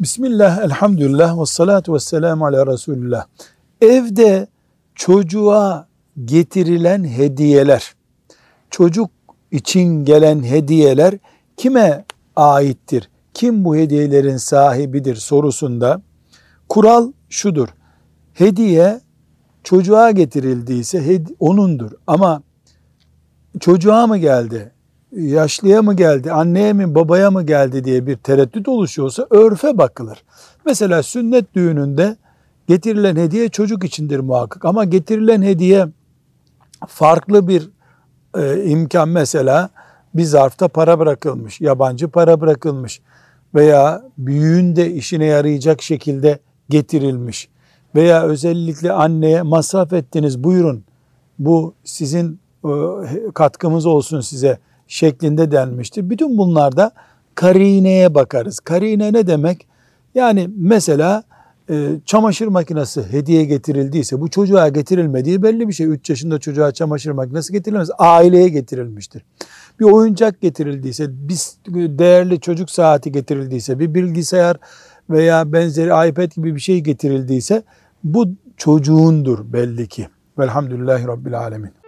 Bismillah, elhamdülillah ve salatu ve selamu ala Resulullah. Evde çocuğa getirilen hediyeler, çocuk için gelen hediyeler kime aittir? Kim bu hediyelerin sahibidir sorusunda kural şudur. Hediye çocuğa getirildiyse onundur. Ama çocuğa mı geldi, yaşlıya mı geldi, anneye mi babaya mı geldi diye bir tereddüt oluşuyorsa örfe bakılır. Mesela sünnet düğününde getirilen hediye çocuk içindir muhakkak ama getirilen hediye farklı bir e, imkan mesela bir zarfta para bırakılmış, yabancı para bırakılmış veya büyüğün de işine yarayacak şekilde getirilmiş veya özellikle anneye masraf ettiniz buyurun bu sizin e, katkımız olsun size şeklinde denmiştir. Bütün bunlarda karineye bakarız. Karine ne demek? Yani mesela e, çamaşır makinesi hediye getirildiyse bu çocuğa getirilmediği belli bir şey. 3 yaşında çocuğa çamaşır makinesi getirilmez. Aileye getirilmiştir. Bir oyuncak getirildiyse, bir değerli çocuk saati getirildiyse, bir bilgisayar veya benzeri iPad gibi bir şey getirildiyse bu çocuğundur belli ki. Velhamdülillahi Rabbil Alemin.